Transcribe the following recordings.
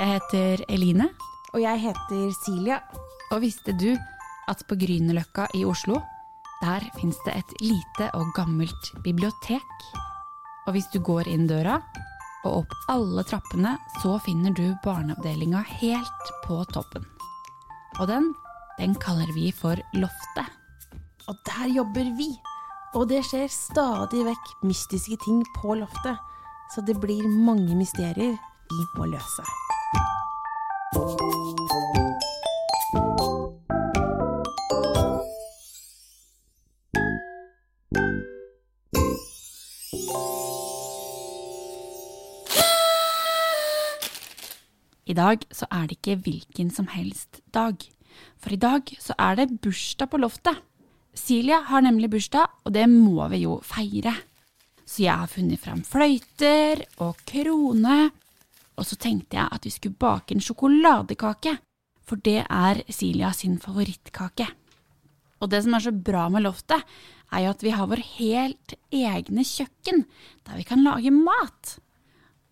Jeg heter Eline. Og jeg heter Silja. Og visste du at på Grünerløkka i Oslo, der fins det et lite og gammelt bibliotek? Og hvis du går inn døra og opp alle trappene, så finner du barneavdelinga helt på toppen. Og den, den kaller vi for Loftet. Og der jobber vi. Og det skjer stadig vekk mystiske ting på loftet. Så det blir mange mysterier vi må løse. I dag så er det ikke hvilken som helst dag. For i dag så er det bursdag på loftet. Silja har nemlig bursdag, og det må vi jo feire. Så jeg har funnet fram fløyter og krone. Og så tenkte jeg at vi skulle bake en sjokoladekake, for det er Silja sin favorittkake. Og det som er så bra med loftet, er jo at vi har vår helt egne kjøkken, der vi kan lage mat.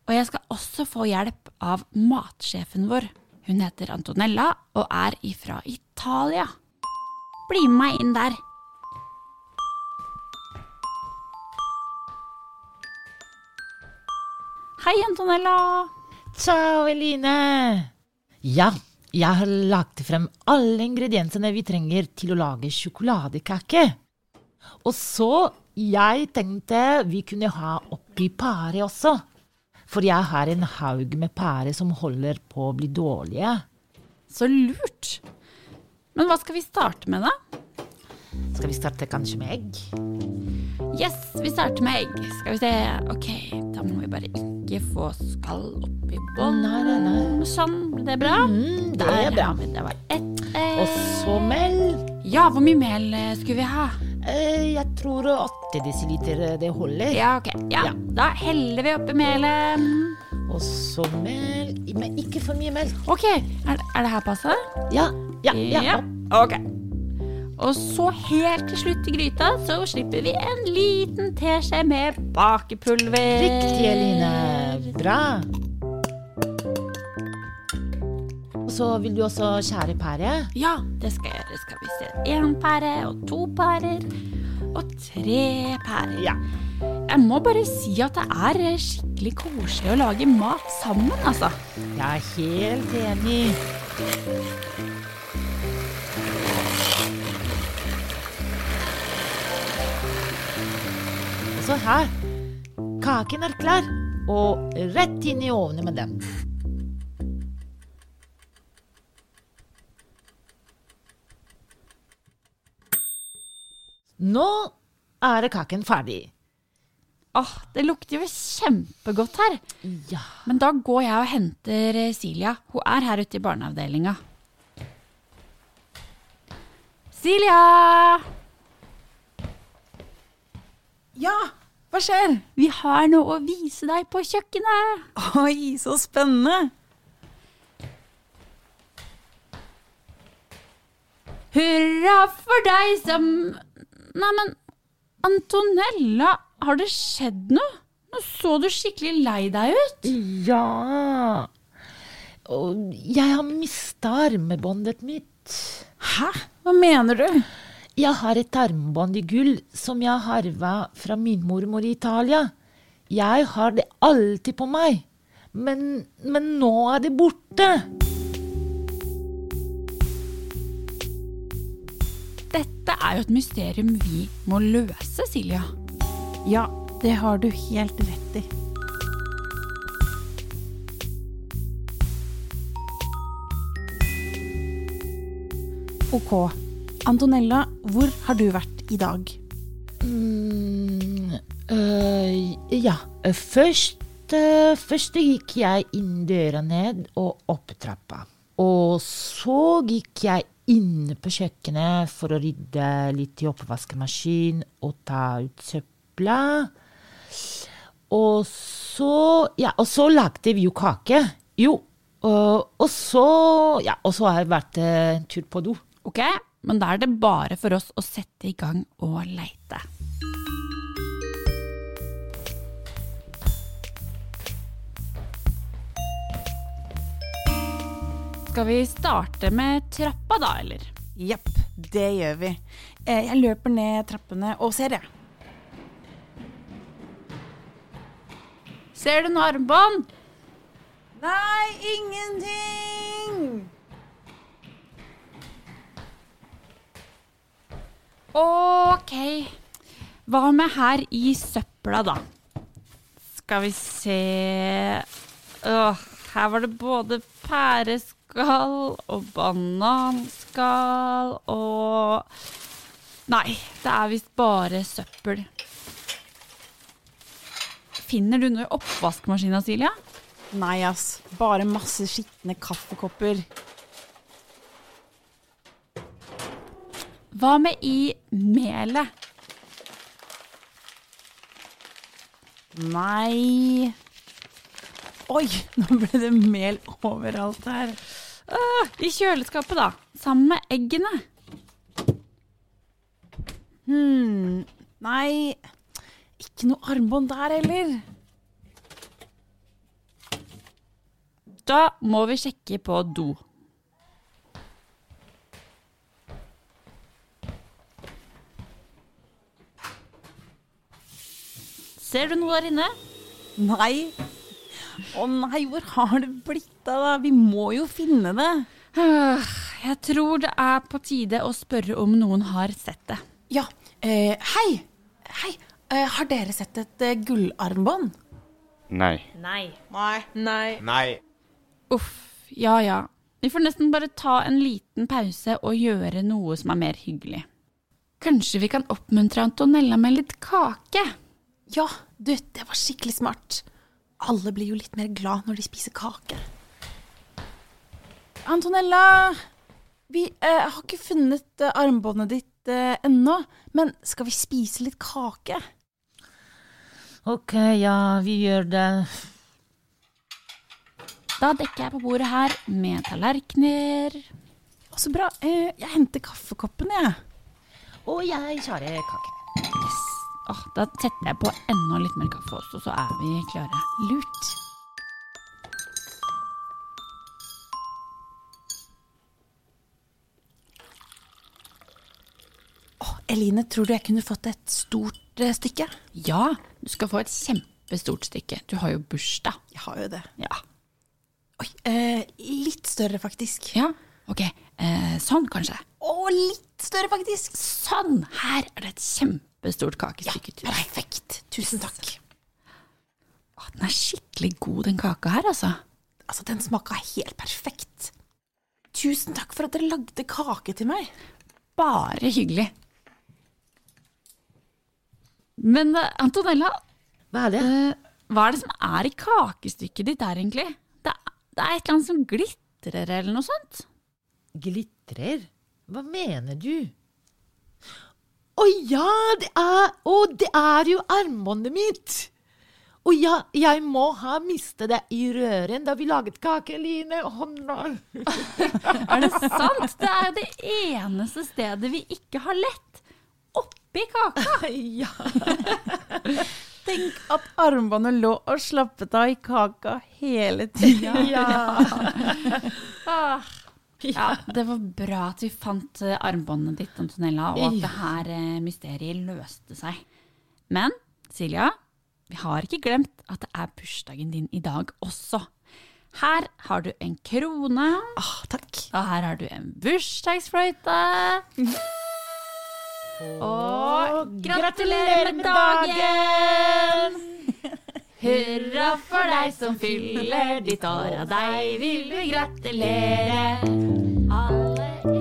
Og jeg skal også få hjelp av matsjefen vår. Hun heter Antonella og er ifra Italia. Bli med meg inn der. Hei, Antonella. Ciao, Eline! Ja, jeg har lagt frem alle ingrediensene vi trenger til å lage sjokoladekake. Og så jeg tenkte vi kunne ha oppi pære også. For jeg har en haug med pærer som holder på å bli dårlige. Så lurt. Men hva skal vi starte med, da? Skal vi starte kanskje med egg? Yes, vi starter med egg. Skal vi se. Ok, da må vi bare ikke få skall oppi bånn. Nei. Sånn, det bra? Mm, det er bra. Det var ett egg. Og så mel. Ja, hvor mye mel eh, skulle vi ha? Eh, jeg tror 80 desiliter det holder. Ja, ok. Ja. Ja. Da heller vi oppi melet. Og så mel. Men ikke for mye mel. Ok, er, er det her passe? Ja, ja, ja. Ok. Og så helt til slutt i gryta så slipper vi en liten teskje med bakepulver. Riktig, Eline. Bra. Så vil du også skjære pære. Ja, det skal jeg gjøre. Skal vi se. Én pære og to pærer og tre pærer. Ja. Jeg må bare si at det er skikkelig koselig å lage mat sammen, altså. Jeg er helt enig. Og så her. Kaken er klar, og rett inn i ovnen med den. Nå er kaken ferdig. Åh, det lukter jo kjempegodt her. Ja. Men da går jeg og henter eh, Silja. Hun er her ute i barneavdelinga. Silja! Ja, hva skjer? Vi har noe å vise deg på kjøkkenet. Oi, så spennende. Hurra for deg som Neimen, Antonella, har det skjedd noe? Nå så du skikkelig lei deg ut. Ja Og jeg har mista armbåndet mitt. Hæ? Hva mener du? Jeg har et armbånd i gull som jeg har arva fra min mormor i Italia. Jeg har det alltid på meg, men, men nå er det borte. Dette er jo et mysterium vi må løse, Silja. Ja, det har du helt rett i. Ok. Antonella, hvor har du vært i dag? Mm, øh, ja, først, øh, først gikk jeg inn døra ned og opp trappa. Og så gikk jeg inn på kjøkkenet for å rydde litt i oppvaskmaskin og ta ut søpla. Og så Ja, og så lagde vi jo kake. Jo. Og, og så Ja, og så har jeg vært eh, en tur på do. Ok, men da er det bare for oss å sette i gang og leite. Skal vi starte med trappa, da, eller? Jepp, det gjør vi. Eh, Jeg løper ned trappene og ser, jeg. Ser du noe armbånd? Nei, ingenting! Ok. Hva med her i søpla, da? Skal vi se Åh, Her var det både pæreskall og bananskall og Nei, det er visst bare søppel. Finner du noe i oppvaskmaskina, Silja? Nei, ass. Bare masse skitne kaffekopper. Hva med i melet? Nei Oi, nå ble det mel overalt her. Ah, I kjøleskapet, da. Sammen med eggene. Hm Nei Ikke noe armbånd der heller. Da må vi sjekke på do. Ser du noe der inne? Nei. Å nei, hvor har det blitt av, da? Vi må jo finne det. Øh, Jeg tror det er på tide å spørre om noen har sett det. Ja, eh, hei. Hei. Eh, har dere sett et eh, gullarmbånd? Nei. Nei. Uff, ja ja. Vi får nesten bare ta en liten pause og gjøre noe som er mer hyggelig. Kanskje vi kan oppmuntre Antonella med litt kake? Ja, du, det var skikkelig smart. Alle blir jo litt mer glad når de spiser kake. Antonella, vi eh, har ikke funnet eh, armbåndet ditt eh, ennå, men skal vi spise litt kake? Ok, ja, vi gjør det. Da dekker jeg på bordet her med tallerkener. Å, så bra. Eh, jeg henter kaffekoppen, jeg. Og jeg kjører kake. Yes. Da setter jeg på enda litt mer kaffe også, så er vi klare. Lurt. Oh, Eline, tror du jeg kunne fått et stort eh, stykke? Ja, du skal få et kjempestort stykke. Du har jo bursdag. Jeg har jo det. Ja. Oi, eh, litt større faktisk. Ja, ok. Eh, sånn, kanskje. Å, litt større faktisk. Sånn! Her er det et kjempestort kakestykke til deg. Perfekt. Tusen takk. Å, Den er skikkelig god, den kaka her, altså. Altså, den smaka helt perfekt. Tusen takk for at dere lagde kake til meg. Bare hyggelig. Men eh, Antonella, Hva er det? eh, hva er det som er i kakestykket ditt der, egentlig? Det, det er et eller annet som glitrer, eller noe sånt. Glitrer? Hva mener du? Å ja, det er Å, det er jo armbåndet mitt! Og ja, jeg må ha mistet det i røren da vi laget kake, Line. Oh, no. Er det sant? Det er jo det eneste stedet vi ikke har lett. Oppi kaka. Ja. Tenk at armbåndet lå og slappet av i kaka hele tida. Ah. Ja, det var bra at vi fant eh, armbåndet ditt, Antonella, og at det her eh, mysteriet løste seg. Men Silja, vi har ikke glemt at det er bursdagen din i dag også. Her har du en krone, Ah, takk. og her har du en bursdagsfløyte. Og gratulerer med dagen! Hurra for deg som fyller ditt år, av deg vil vi gratulere. Alle i.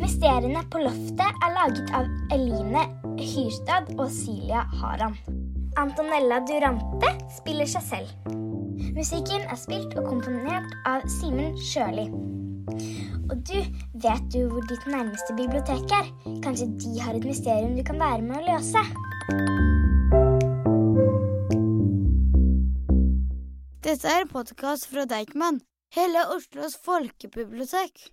Mysteriene på loftet er laget av Eline Hyrstad og Silja Haran. Antonella Durante spiller seg selv. Musikken er spilt og komponert av Simen Sjøli. Og du, vet du hvor ditt nærmeste bibliotek er? Kanskje de har et mysterium du kan være med å løse? Dette er en podkast fra Deichman, hele Oslos folkebibliotek.